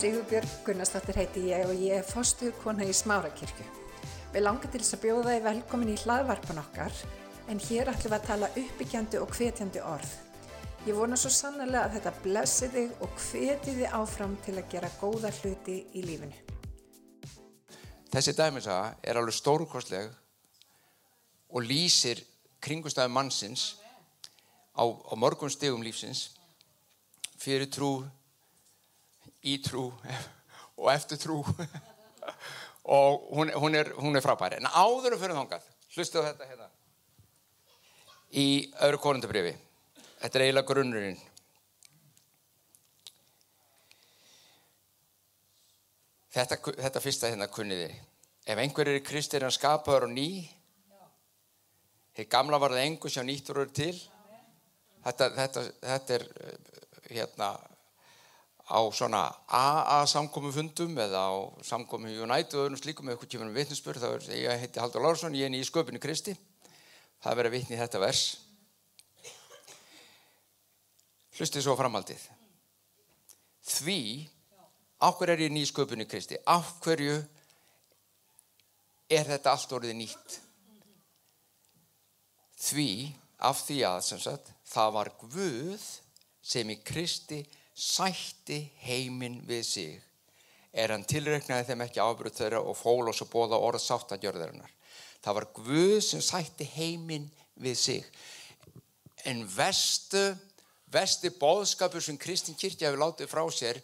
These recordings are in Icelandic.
Sigurbjörg Gunnarsdóttir heiti ég og ég er fostuð kona í Smárakirkju. Við langar til þess að bjóða þið velkomin í hlaðvarpan okkar en hér ætlum við að tala uppbyggjandi og hvetjandi orð. Ég vona svo sannlega að þetta blessi þig og hveti þið áfram til að gera góða hluti í lífinu. Þessi dæmisaga er alveg stórkostleg og lýsir kringustæðu mannsins á, á mörgum stegum lífsins fyrir trú, í trú og eftir trú og hún, hún, er, hún er frábæri. En áðurum fyrir þongað, hlustu þetta hérna í öðru korundabrifi. Þetta er eiginlega grunnurinn. Þetta, þetta fyrsta hérna kunniði. Ef einhver er í kristir en skapaður og ný, þegar gamla var það engur sem nýttur eru til, þetta, þetta, þetta er hérna á svona AA samkomi fundum eða á samkomi United og öðrum slíkum eða eitthvað kemur um vitninsbörð, þá er ég heiti Haldur Lársson, ég er í sköpunni Kristi, það er verið að vitni í þetta vers. Hlustið svo framhaldið. Því, áhver er ég ný sköpunni Kristi, áhverju er þetta allt orðið nýtt? Því, af því að, sagt, það var Guð sem í Kristi sætti heiminn við sig er hann tilreiknaði þeim ekki ábyrð þeirra og fól og svo bóða orð sáttagjörðarinnar. Það var Guð sem sætti heiminn við sig. En vestu, vesti bóðskapur sem Kristin Kirkja hefur látið frá sér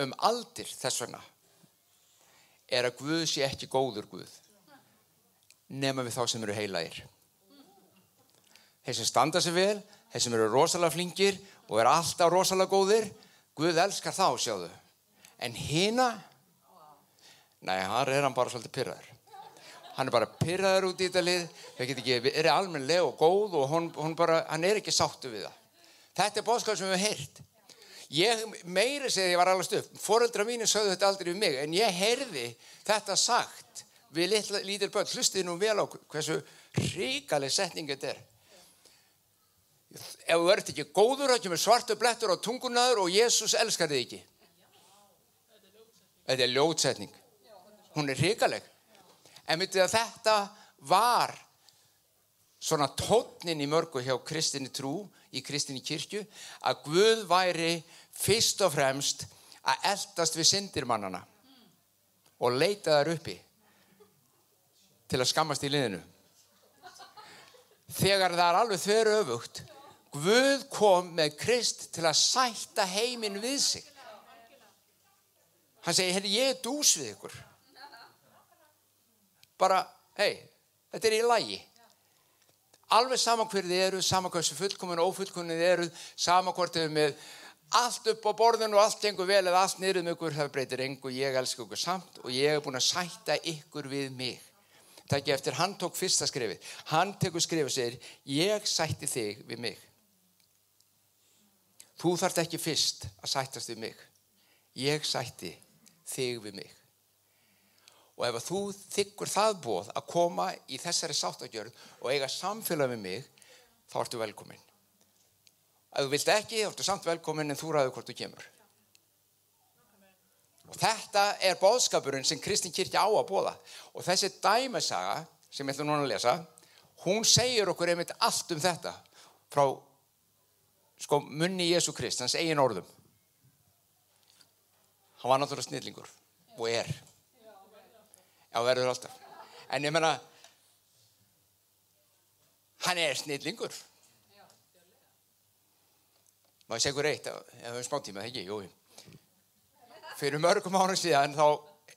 um aldir þess vegna er að Guð sé ekki góður Guð nema við þá sem eru heilægir. Þeir sem standa sig vel, þeir sem eru rosalega flingir og eru alltaf rosalega góðir. Guð elskar þá, sjáðu. En hina? Nei, hann er hann bara svolítið pyrraður hann er bara pyrraður út í þetta lið. Þau get ekki, er almenlega og góð og hún, hún bara, hann er ekki sáttu við það. Þetta er bóðskap sem við hefum heyrt. Ég meiri segði ég var alveg stöf foreldra mínu sögðu þetta aldrei við mig en ég heyrði þetta sagt við lítil börn, hlustið nú vel á hversu ríkaleg setning þetta er ef þú ert ekki góður þá kemur svartu blettur á tungunadur og Jésús elskar þig ekki. Þetta er ljótsetning. Hún er hrikaleg. En myndið að þetta var svona tótnin í mörgu hjá kristinni trú í kristinni kirkju að Guð væri fyrst og fremst að eldast við syndirmannana og leita þar uppi til að skammast í liðinu. Þegar það er alveg þverju öfugt Guð kom með Krist til að sætta heiminn við sig. Hann segi, hérna ég er dús við ykkur. Bara, hei, þetta er í lægi. Alveg saman hverju þið eru, saman hversu fullkomin og ófullkomin þið eru, saman hvort eru með allt upp á borðinu og allt gengur vel eða allt niður um ykkur, það breytir engu, ég elskar ykkur samt og ég hef búin að sætta ykkur við mig. Það ekki eftir, hann tók fyrsta skrifið. Hann tekur skrifið segir, ég sætti þig við mig. Þú þarft ekki fyrst að sættast við mig. Ég sætti þig við mig. Og ef þú þykkur það bóð að koma í þessari sáttagjörð og eiga samfélag við mig, þá ertu velkomin. Ef þú vilt ekki, þá ertu samt velkomin en þú ræður hvort þú kemur. Og þetta er bóðskapurinn sem Kristin Kirkja á að bóða. Og þessi dæmesaga sem ég ætla núna að lesa, hún segir okkur einmitt allt um þetta frá sko munni Jésu Krist, hans eigin orðum. Hann var náttúrulega snillingur og er. Já verður alltaf. En ég menna hann er snillingur. Maður segur eitt? Ef við höfum smá tíma, ekki, jú fyrir mörgum ánum síðan þá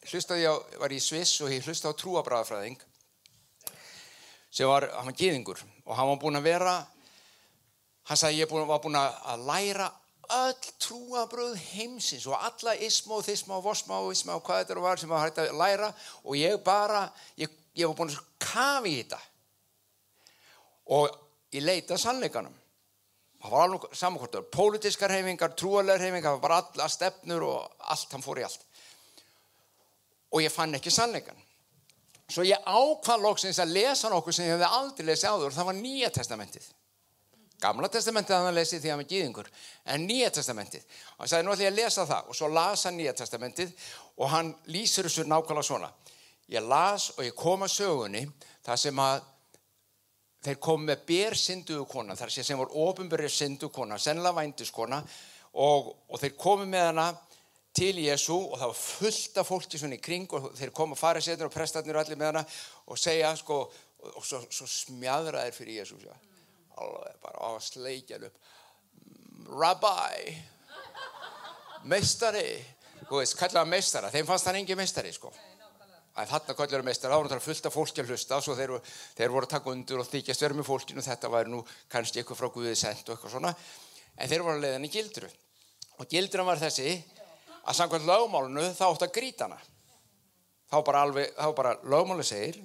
hlustaði ég á, var í Sviss og ég hlustaði á trúabræðafræðing sem var, hann var gíðingur og hann var búin að vera Hann sagði ég var búin að læra öll trúabröð heimsins og alla isma og þisma og vosma og isma og hvað þetta var sem var hægt að læra og ég bara, ég, ég var búin að kafi í þetta og ég leita sannleikanum. Það var alveg samankvortur, pólitískar heimingar, trúalegar heimingar, það var alla stefnur og allt, hann fór í allt. Og ég fann ekki sannleikan. Svo ég ákvað lóksins að lesa nokkuð sem ég hefði aldrei lesið áður það var Nýja testamentið Gamla testamentið hann að lesi því að hann er gýðingur, en nýja testamentið. Hann sagði, nú ætlum ég að lesa það og svo las hann nýja testamentið og hann lýsir þessu nákvæmlega svona. Ég las og ég kom að sögunni þar sem að þeir kom með bér synduðu kona, þar sem voru ofinbörið synduðu kona, sennilega vænduskona og, og þeir komu með hana til Jésu og það var fullt af fólki svona í kring og þeir komu að fara sétur og prestarnir og allir með hana og segja sko, og svo, svo smjadraðir á sleikjan upp. Rabbi meistari þú veist, kallaða meistara, þeim fannst hann engi meistari sko. Að þarna kallar meistara, þá var hann fullt af fólki að hlusta og svo þeir, þeir voru að taka undur og þykjast verið með fólkinu. Og þetta var nú kannski eitthvað frá Guðið sendt og eitthvað svona. En þeir voru að leiðan í gildru. Og gildran var þessi að samkvæmt lögmálunu þá átt að gríta hana. Þá bara alveg, þá bara lögmálu segir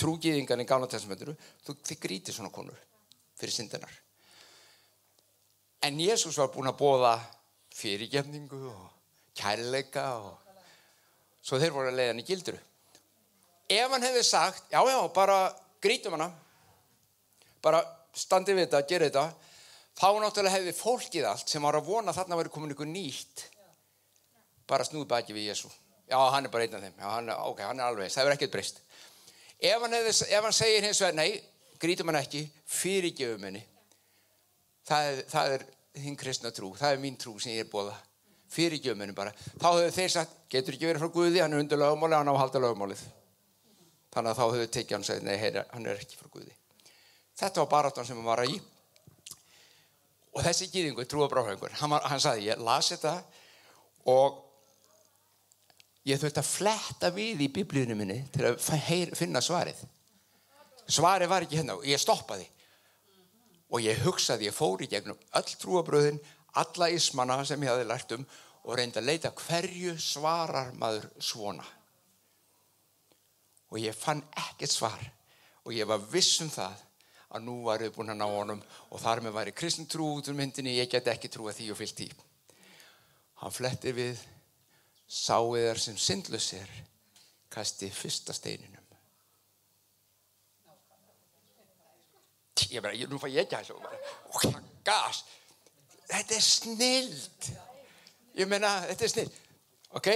trúgiðingan í gána testamentur þú þið gríti svona konur fyrir syndinar. En Jésús var búin að bóða fyrirgefningu og kærleika og svo þeir voru að leiða hann í gildru. Ef hann hefði sagt, já já, bara grítum hana, bara standi við þetta, gera þetta, þá náttúrulega hefði fólkið allt sem var að vona þarna að vera komin ykkur nýtt, bara snúð baki við Jésú. Já, hann er bara einn af þeim, já, hann, ok, hann er alveg, það er ekkert breyst. Ef hann, ef hann segir hins vegar, nei, grítum hann ekki, fyrirgefum henni. Það, það er þinn kristna trú, það er mín trú sem ég er bóða. Fyrirgefum henni bara. Þá hefur þeir sagt, getur ekki verið frá Guði, hann er undir lögmáli, hann á að halda lögmálið. Þannig að þá hefur tekið hann segið, nei, heyr, hann er ekki frá Guði. Þetta var baráttan sem hann var að í. Og þessi gýðingur, trúabráhaugur, hann, hann saði, ég las þetta og ég þurfti að fletta við í biblíunum minni til að finna svarið svari var ekki hérna og ég stoppaði og ég hugsaði, ég fóri gegnum öll trúabröðin, alla ismana sem ég hafi lært um og reyndi að leita hverju svarar maður svona. Og ég fann ekkert svar. Og ég var viss um það að nú var ég búin að ná honum og þar með væri kristn trú út um myndinni ég get ekki trú að því og fyllt í hann flettir við sáiðar sem syndlusir kasti fyrsta steininu ég bara, nú fæ ég ekki að þessu og gas. Þetta er snild. Ég meina, þetta er snild. Ok,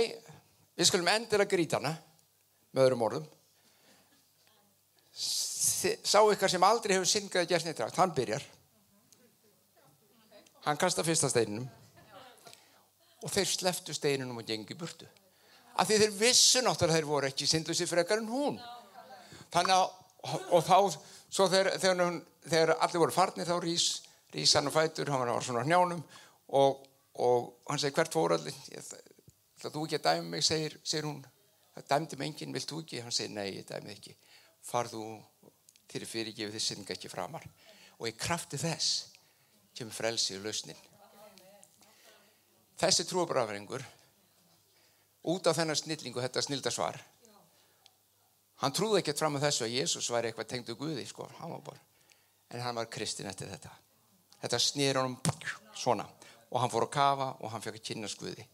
við skulum að gríta hana með öðrum orðum. Sá ykkar sem aldrei hefur syngað að gera snittrakt, hann byrjar. Hann kasta fyrsta steininum. Og þeir sleftu steininum og gengi burtu. Af því þeir vissu náttúrulega þeir voru ekki syndlusi frekar en hún. Þannig að og þá Svo þegar, þegar, þegar allir voru farnir þá rís, rís hann og fætur, hann var svona hnjánum og, og hann segi hvert fór allir, það þú ekki að dæmi mig, segir, segir hún, það dæmdi mig enginn, vilt þú ekki? Hann segir nei, ég dæmið ekki, far þú til fyrirgefið þess syndga ekki framar. Og í krafti þess kemur frelsi og lausnin. Þessi trúabrafringur út af þennar snillingu, þetta snildasvar Hann trúði ekkert fram á þessu að Jésús væri eitthvað tengdu Guði, sko, hann. En hann var kristin eftir þetta. Þetta snýr honum svona og hann fór að kafa og hann fekk að kynast Guði.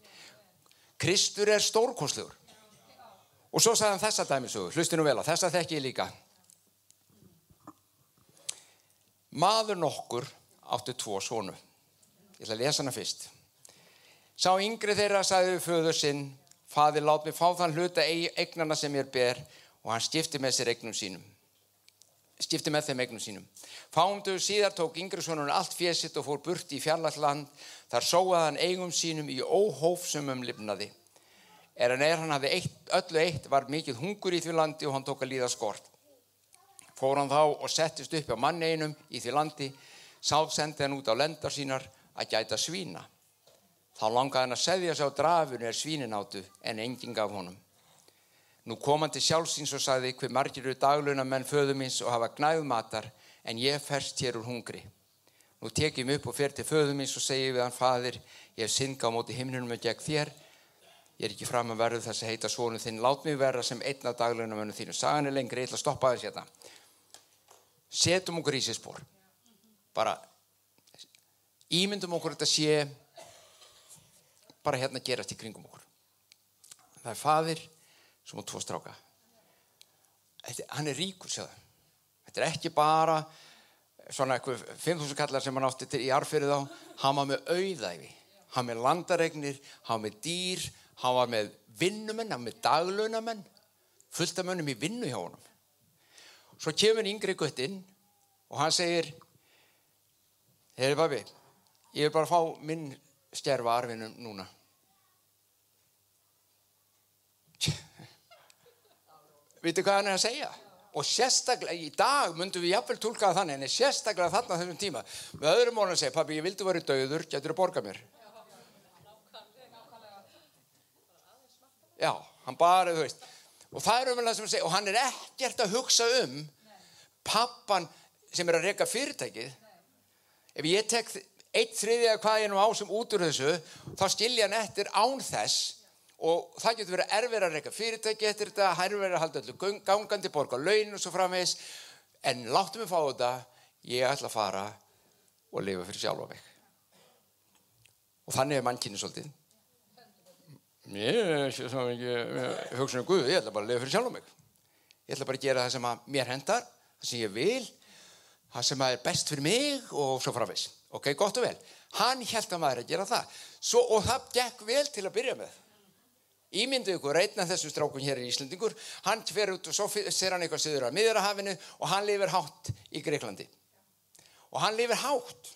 Kristur er stórkonsluður. Og svo sagði hann þessa dæmisögu, hlusti nú vel á, þessa þekk ég líka. Maður nokkur áttu tvo sónu. Ég ætla að lesa hana fyrst. Sá yngri þeirra sagði við föður sinn, faði lát mig fá þann hluta eignana sem ég ber og hann stifti með sér eignum sínum. Stifti með þeim eignum sínum. Fáumdu síðar tók yngri sonun allt fésitt og fór burt í fjarlalland þar sóaði hann eigum sínum í óhófsumum lifnaði. Er hann er hann hafði eitt, öllu eitt var mikið hungur í því landi og hann tók að líða skort. Fór hann þá og settist upp á manni einum í því landi. Sá sendi hann út á lendar sínar að gæta svína. Þá langaði hann að segja sig á drafun er svínin áttu en enginn gaf honum Nú kom hann til sjálfsins og sagði hver margir eru dagluna menn föðumins og hafa gnæðu matar en ég ferst hér úr hungri. Nú tek ég mig upp og fer til föðumins og segi við hann fadir ég hef synga á móti himnunum og gegn þér. Ég er ekki fram að verðu þess að heita svonu þinn lát mig vera sem einn af dagluna mennum þínu. Sagan er lengri, ég ætla að stoppa þess hérna. Setum okkur í sér spór. Bara ímyndum okkur þetta sé bara hérna gerast í kringum okkur. Það er fadir sem á tvo stráka Þetta, hann er ríkur sjáðu. þetta er ekki bara svona eitthvað 5.000 kallar sem hann átti til, í arfyrir þá, hann var með auðæfi, hann með landaregnir, hann með dýr, hann var með vinnumenn, hann með daglunamenn, fullt af mönnum í vinnu hjá honum. Svo kemur yngri guttinn og hann segir, heyri babi, ég vil bara fá minn stjærfa arfinum núna. Vittu hvað hann er að segja? Og sérstaklega, í dag myndum við jafnvel tólkaða þannig, en sérstaklega þarna þessum tíma. Með öðrum mórnum að segja, pabbi, ég vildi verið döður, getur þú borgað mér? Já, hann bara, þú veist. Og það er umvel að sem að segja, og hann er ekkert að hugsa um pappan sem er að reyka fyrirtækið. Ef ég tek eitt þriðja hvað ég nú á sem út úr þessu, þá skilja hann eftir án þess og það getur verið erfir að reyka fyrirtæki eftir þetta, verið að halda öllu gangandi, borga laun og svo framvegs en láttu mig fá þetta ég ætla að fara og lifa fyrir sjálfa mig. Og þannig er mannkynni svolítið. Ég hugsa um Guð ég ætla bara að lifa fyrir sjálfa mig. Ég ætla bara að gera það sem að mér hendar það sem ég vil það sem er best fyrir mig og svo framvegs ok, gott og vel. Hann held að maður að gera það. Svo, og það gekk vel til að byrja með Ímyndu ykkur, einn af þessum strákun hér í Íslandingur, hann fer út og svo ser hann eitthvað söður á miðurahafinu og hann lifir hátt í Greiklandi. Og hann lifir hátt.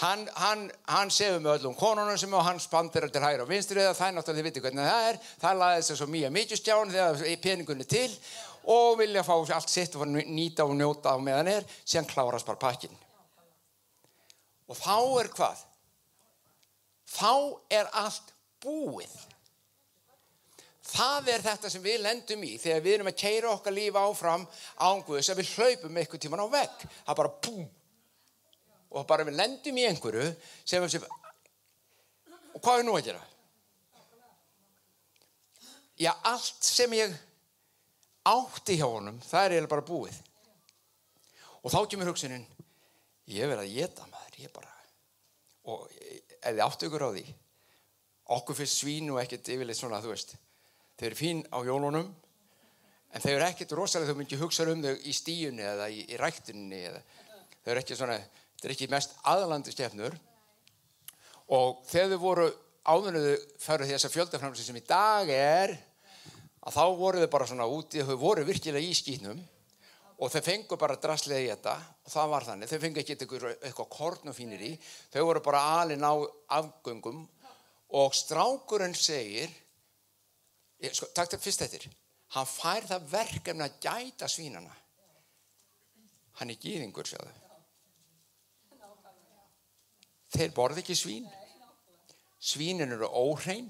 Hann, hann, hann sefur með öllum konunum sem og hann spandir til hæra og vinstri eða það er náttúrulega þið viti hvernig það er. Það laði þess að svo mjög mikið stján þegar peningunni til og vilja fá allt sitt og nýta og njóta á meðan er, síðan klárast bara pakkin. Og þá er hvað? Þá er allt búið. Það er þetta sem við lendum í þegar við erum að keira okkar líf áfram ánguðis að við hlaupum eitthvað tíman á vegg. Það er bara búm. Og bara við lendum í einhverju sem við séum, og hvað er nú að gera? Já, allt sem ég átti hjá honum, það er eiginlega bara búið. Og þá kemur hugsunin, ég verði að geta maður, ég bara, og ef þið áttu ykkur á því, okkur fyrst svín og ekkert yfirleitt svona þú veist. Þau eru fín á jólunum en þau eru ekkert rosalega þau myndi hugsa um þau í stíunni eða í, í ræktunni eða þau eru ekki svona þau eru ekki mest aðlandi stefnur og þegar þau voru áðunuðu færðu þess að fjöldaframsi sem í dag er að þá voru þau bara svona úti þau voru virkilega í skýtnum og þau fengu bara drastlega í þetta og það var þannig, þau fengu ekki eitthvað korn og fínir í, þau voru bara alin á afgöngum og strákurinn segir sko, takk til fyrst eftir. Hann fær það verkefni að gæta svínana hann er gýðingur sjáðu. Þeir borði ekki svín. Svínin eru óhrein.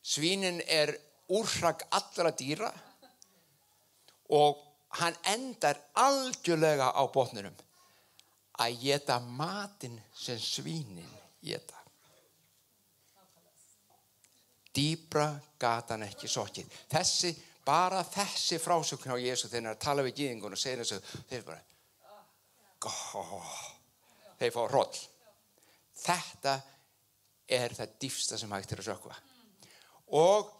Svínin er úrrak allra dýra. Og hann endar algjörlega á botnunum að geta matin sem svínin geta dýbra gatan ekki sokkið. Þessi, bara þessi frásökn á Jésu þegar hann er að tala við gíðingun og segja þessu, þeir bara, góð, þeir fá roll. Þetta er það dýfsta sem hægt er að sökva. Og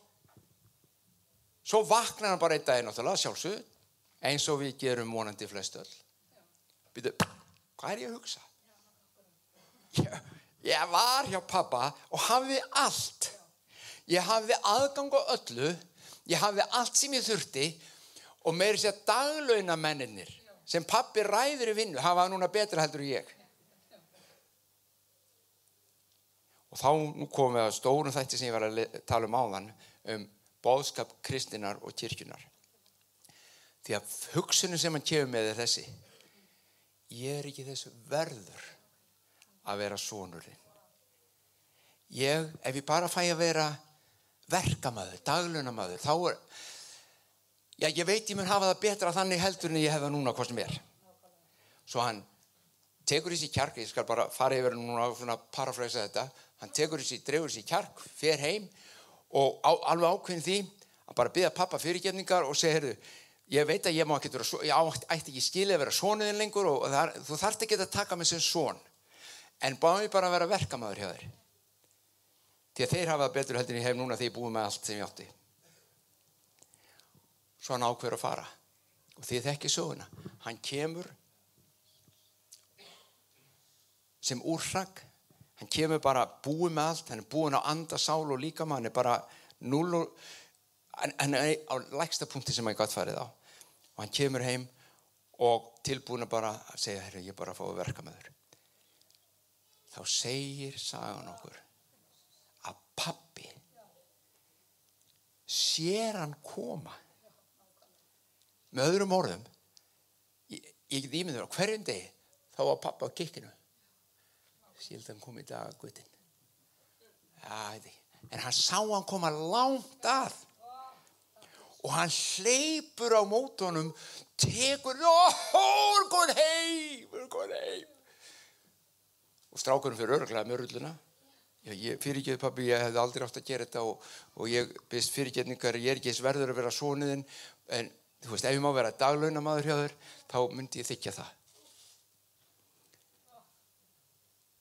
svo vaknar hann bara einn daginn náttúrulega sjálfsög, eins og við gerum vonandi flest öll. Býtu, hvað er ég að hugsa? Ég, ég var hjá pappa og hafði allt ég hafði aðgang á öllu ég hafði allt sem ég þurfti og meiri sér daglauna menninir sem pappi ræður í vinnu hafa núna betra heldur en ég. Og þá nú komum við að stórum þætti sem ég var að tala um áðan um bóðskap kristinar og kirkjunar því að hugsunum sem hann kefur með er þessi. Ég er ekki þessu verður að vera sonurinn. Ég, ef ég bara fæ að vera verkamæður, daglunamæður þá er já ég veit ég mun hafa það betra þannig heldur en ég hef það núna hvað sem er. Svo hann tekur þessi kjark, ég skal bara fara yfir núna og parafræsa þetta. Hann tekur þessi, drefur þessi kjark, fer heim og á, alveg ákveðin því að bara byggja pappa fyrirgefningar og segja heyrðu, ég veit að ég má ekki vera ég ætti ekki skilja að vera sonuðin lengur og það, þú þarft ekki að taka mig sem son. En báði bara að vera verkamæður hjá þér því að þeir hafa betur heldur en ég hef núna því ég búið með allt sem ég átti. Svo hann ákveður að fara. Og þið þekki söguna. Hann kemur sem úrsak hann kemur bara búið með allt. Hann er búin á anda, sál og líkama. Hann er bara null og hann er á lægsta punkti sem hann gætt farið á. Og hann kemur heim og tilbúin að bara segja, herru, ég bara fá að verka með þér. Þá segir sagan okkur að pappi sér hann koma? Með öðrum orðum ég, ég get ímyndur á hverjum degi þá var pappa á kikkinu síldan kom í dag gutin ja, en hann sá hann koma langt að. Og hann hleypur á mótunum tekur og er heim er heim. Og strákurum fyrir örglega með fyrirgeði pabbi, ég hef aldrei átt að gera þetta og, og ég byrst fyrirgeðningar ég er ekki eins verður að vera sóniðin en þú veist, ef ég má vera daglaunamadur hjá þér þá myndi ég þykja það.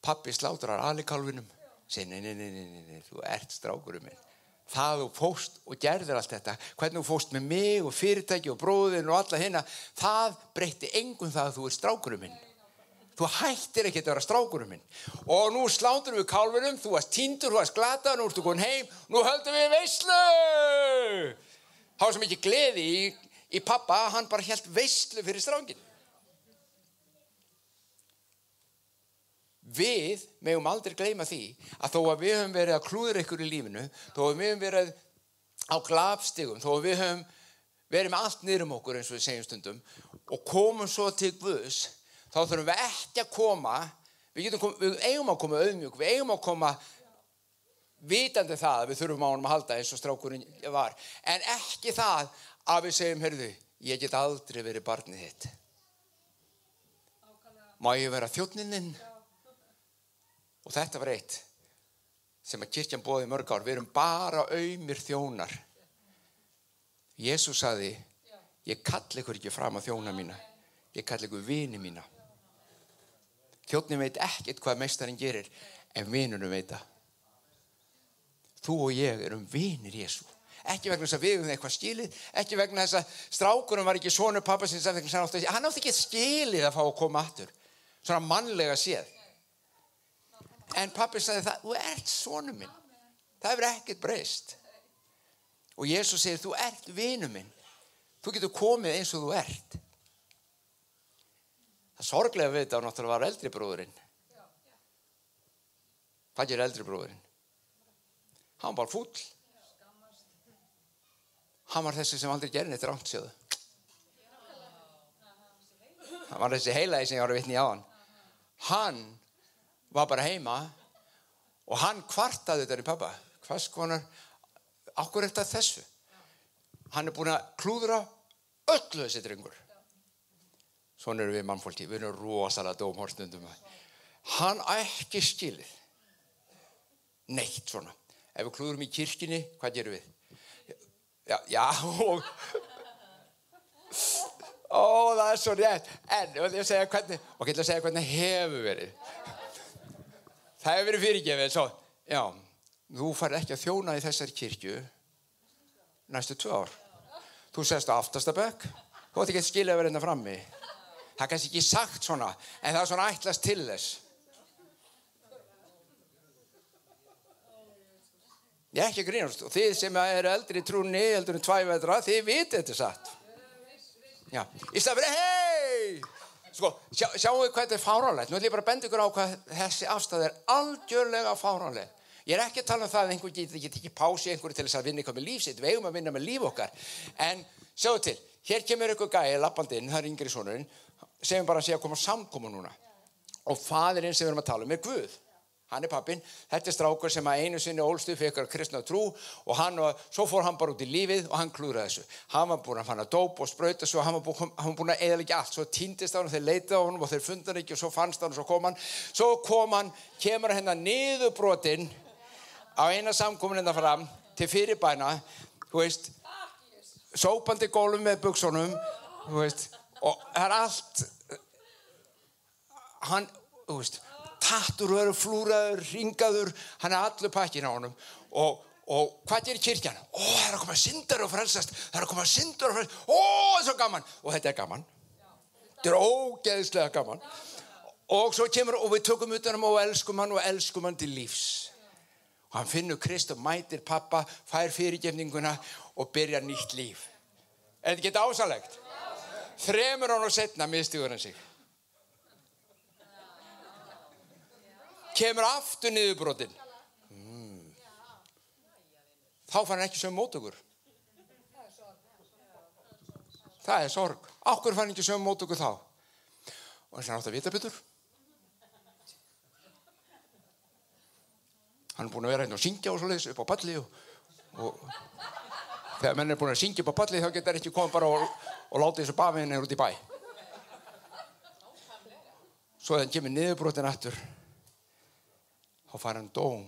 Pappi slátrar alikálfinum segi, nei, nei, nei, nei, þú ert strákurum minn. Það þú fóst og gerðir allt þetta hvernig þú fóst með mig og fyrirtæki og bróðin og alla hérna það breytti engum það að þú ert strákurum minn þú hættir ekki að vera strákurum minn. Og nú sláttur við kálfinum þú varst tindur, þú varst glata, nú ertu komin heim nú höldum við veyslu þá er sem ekki gleði í í pappa, hann bara helt veistlu fyrir strángin við meðum aldrei gleyma því að þó að við höfum verið að klúður ykkur í lífinu þó að við höfum verið á glapstigum þó að við höfum verið með allt niður um okkur eins og við segjum stundum og komum svo til Guðs þá þurfum við ekki að koma við, kom, við eigum að koma auðmjög við eigum að koma vitandi það að við þurfum á hann að halda eins og strákurinn var en ekki það að við segjum, heyrðu, ég get aldrei verið barnið þitt. Má ég vera þjóttninninn? Og þetta var eitt sem að kirkjan bóði mörg ár. Við erum bara auðmir þjónar. Jésús saði, ég kalli ykkur ekki fram á þjóna mína. Ég kalli ykkur vini mína. Þjóttnin veit ekkert hvað meistarinn gerir, en vinunum veit það. Þú og ég erum vinir Jésú ekki vegna þess að við hefum eitthvað skilið ekki vegna þess að strákurum var ekki svonu pappa sinns hann átti ekki skilið að fá að koma aftur svona mannlega séð. En pappi sagði það þú ert svonu minn. Það hefur ekkert breyst. Og Jésús segir þú ert vinu minn. Þú getur komið eins og þú ert það sorglega við þetta náttúrulega var eldri bróðurinn hvað ger eldri bróðurinn hann var fúll. Hann var þessi sem aldrei gerði þetta rámtsjóðu hann var þessi heilaði sem ég var að vitni á hann hann var bara heima og hann kvartaði þetta í pappa hvað skonar okkur eftir þessu? Hann er búin að klúðra öllu þessi drengur svona eru við mannfólki við erum rosalega dómhórstundum hann ekki skilið neitt svona. Ef við klúðurum í kirkini, hvað gerum við? Já, já og ó það er svo rétt. En ég segja hvernig og ég að segja hvernig hefur verið. Það hefur verið fyrirgefið svo, já, þú far ekki að þjóna í þessari kirkju næstu tvö ár. Þú sést á aftastabökk þú ætti ekki að skilja verið hérna frammi það er kannski ekki sagt svona en það er svona ætlast til þess Ég er ekki að grínast og þið sem eru eldri trúni, eldri en tvævetra, þið vitið þetta satt. Já, í stað fyrir hei! Sko, sjá, sjáum við hvað þetta er fáránlegt. Nú ætlum ég bara að benda ykkur á hvað þessi afstæð er algjörlega fáránleg. Ég er ekki að tala um það að einhver getur ekki ekki pási einhverju til þess að vinna eitthvað með lífsitt. Við eigum að vinna með líf okkar. En sjáu til, hér kemur ykkur gæði lappandinn, það er yngri sonurinn, sem bara sé að koma samkomu núna. Og fadirinn sem við erum að tala um er Guð. Hann er pappin, þetta er strákur sem að einu sinni ólstu fyrir kristna trú og hann var, svo fór hann bara út í lífið og hann klúraði þessu, hann var búin að fanna dóp og spröyta svo, hann var búin, hann var búin að eða ekki allt, svo týndist hann og þeir leitaði hann og þeir fundan ekki og svo fannst hann og svo kom hann. Svo kom hann, kemur hennar niðurbrotin á eina samkomin hennar fram til fyrirbæna þú veist sópandi gólum með buksunum þú veist, og það er allt hann, þú veist tattur eru flúraður, ringaður hann er allur pakkin á honum og, Og hvað gerir kirkjan? Ó, það er að koma syndar og frelsast. Það er að koma syndar og frelsast. Ó, það er svo gaman. Og þetta er gaman. Þetta er ógeðslega gaman. Og svo kemur, og við tökum utanum og elskum hann og elskum hann til lífs. Og hann finnur Krist og mætir pappa, fær fyrirgefninguna og byrjar nýtt líf. Er þetta ekki ásalegt? Þremur án og setna mistuður hann sig. Kemur aftur niðurbrotin. þá fann hann ekki sögum mótökur það er sorg. Ákkur fann ekki sögum mótökur þá? Og hann átti að vita betur. Hann er búin að vera hérna og syngja og svo leiðis upp á palli og, og þegar menn er búin að syngja upp á palli þá getur ekki komið bara og, og láta þessu bafiðinni út í bæ svo hann kemur niðurbrotin aftur þá fara hann dóm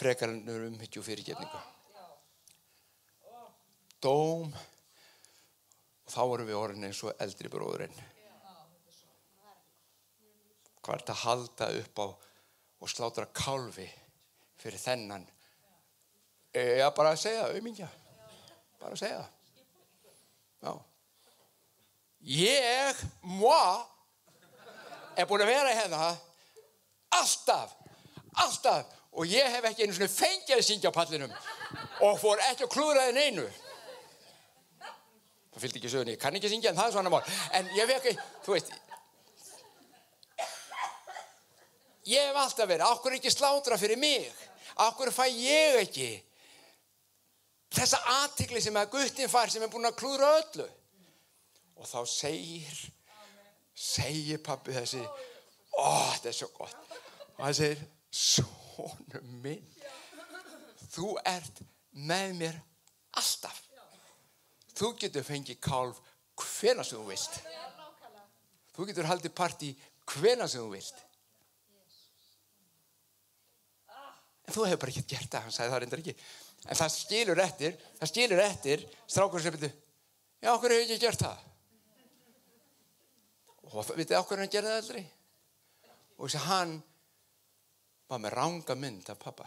frekar en umhyggju fyrirgefningu. Dóm og þá erum við orðin eins og eldri bróðurinn. Hvað er þetta að halda upp á og slátra kálfi fyrir þennan? Já, bara að segja, auðmingja. Bara að segja. Já. Ég, moi, er búin að vera hérna. Alltaf, alltaf. Og ég hef ekki einu svona fengið að syngja á pallinum. Og fór ekki að klúðra þenn einu það fylgdi ekki sögni ég kann ekki syngja en það er svona mál. En ég hef ekki, þú veist ég hef alltaf verið okkur ekki slátra fyrir mig? Okkur fæ ég ekki þessa aðtikli sem að guttin fær sem er búin að klúðra öllu. Og þá segir segir pappi þessi ó þetta er svo gott. Og hann segir sonum minn þú ert með mér alltaf. Þú getur fengið kálf hvena sem þú vilt. Þú getur haldið partí hvena sem þú vilt. En þú hefur bara ekki gert það hann sagði það reyndar ekki en það skilur eftir það skilur eftir strákur sem byrju já okkur hefur ekki gert það? Og vitið okkur hann gerði það aldrei? Og þess að hann var með ranga mynd af pappa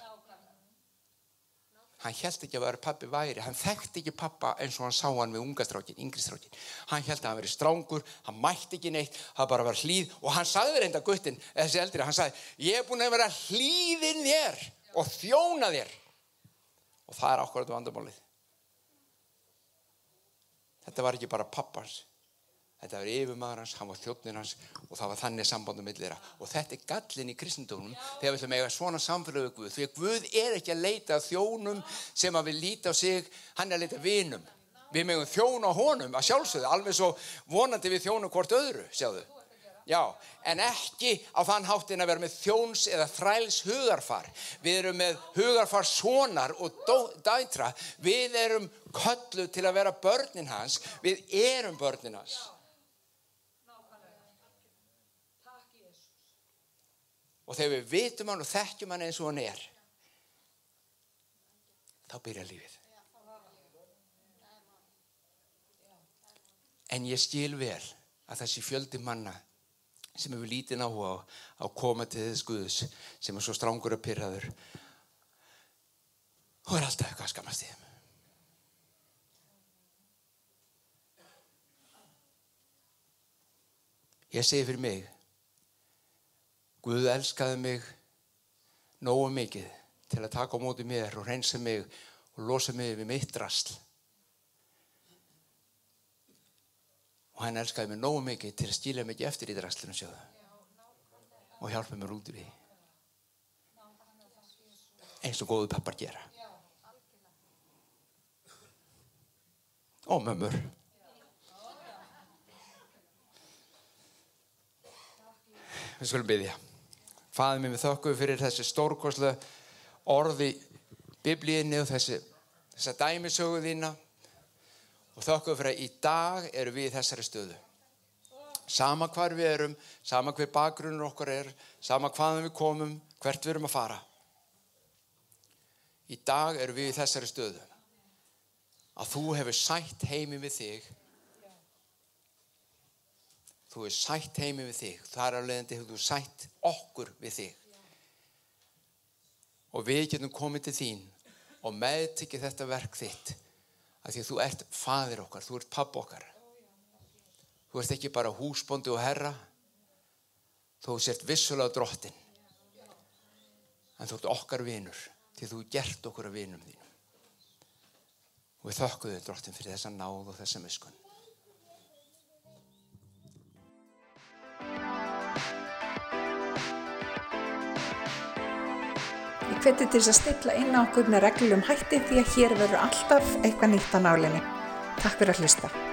hann held ekki að vera pappi væri hann þekkti ekki pappa eins og hann sá hann við ungastrákin, yngri-strákin hann held að hann veri strángur, hann mætti ekki neitt það bara var hlýð og hann sagði reynda guttin, þessi eldri, hann sagði ég er búin að vera hlýðin þér og þjóna þér og það er ákvarðat vandamálið þetta var ekki bara pappans Þetta var yfirmaður hans, hann var þjóttnin hans og það var þannig sambandum millira. Og þetta er gallin í kristendónum þegar við ætlum að eiga svona samfélögu Guð. Því að Guð er ekki að leita þjónum sem að við líta á sig, hann er að leita vinum. Við megum þjóna honum að sjálfsögðu, alveg svo vonandi við þjónum hvort öðru, sjáðu. Já, en ekki á þann háttin að vera með þjóns eða þræls hugarfar. Við erum með hugarfar sonar og dætra. Við erum köllu til að vera börnin hans. Við erum börnin hans. og þegar við vitum hann og þekkjum hann eins og hann er þá byrja lífið en ég skil vel að þessi fjöldi manna sem hefur lítið áhuga á að koma til þess Guðs sem er svo strángur að pyrraður og er alltaf eitthvað að skamast í þeim ég segi fyrir mig Guð elskaði mig nógu mikið til að taka á móti mér og reynsa mig og losa mig við mitt rastl. Og hann elskaði mig nógu mikið til að stíla mig eftir í rastlinu sjóðu og hjálpa mér út í því. Eins og góðu pappar gera. Og mömmur. Við skulum byggja. Fæðum við þökkum fyrir þessi stórkoslega orði biblíinni og þessi, þessa dæmisögu þína og þökkum fyrir að í dag eru við í þessari stöðu. Sama hvar við erum, sama hver bakgrunnur okkar er, sama hvaðan við komum, hvert við erum að fara. Í dag eru við í þessari stöðu. Að þú hefur sætt heimi við þig þú er sætt heimi við þig þar af leiðandi hefur þú sætt okkur við þig og við getum komið til þín og meðtikið þetta verk þitt að því að þú ert fadir okkar, þú ert papp okkar. Þú ert ekki bara húsbóndi og herra þú sért vissulega drottin. En þú ert okkar vinur því þú gert okkur að vinum þínum. Og við þökkum þau drottin fyrir þessa náð og þessa miskun Ég hveti til að stilla inn á okkur með reglum hætti því að hér verður alltaf eitthvað nýtt á nálinni. Takk fyrir að hlusta.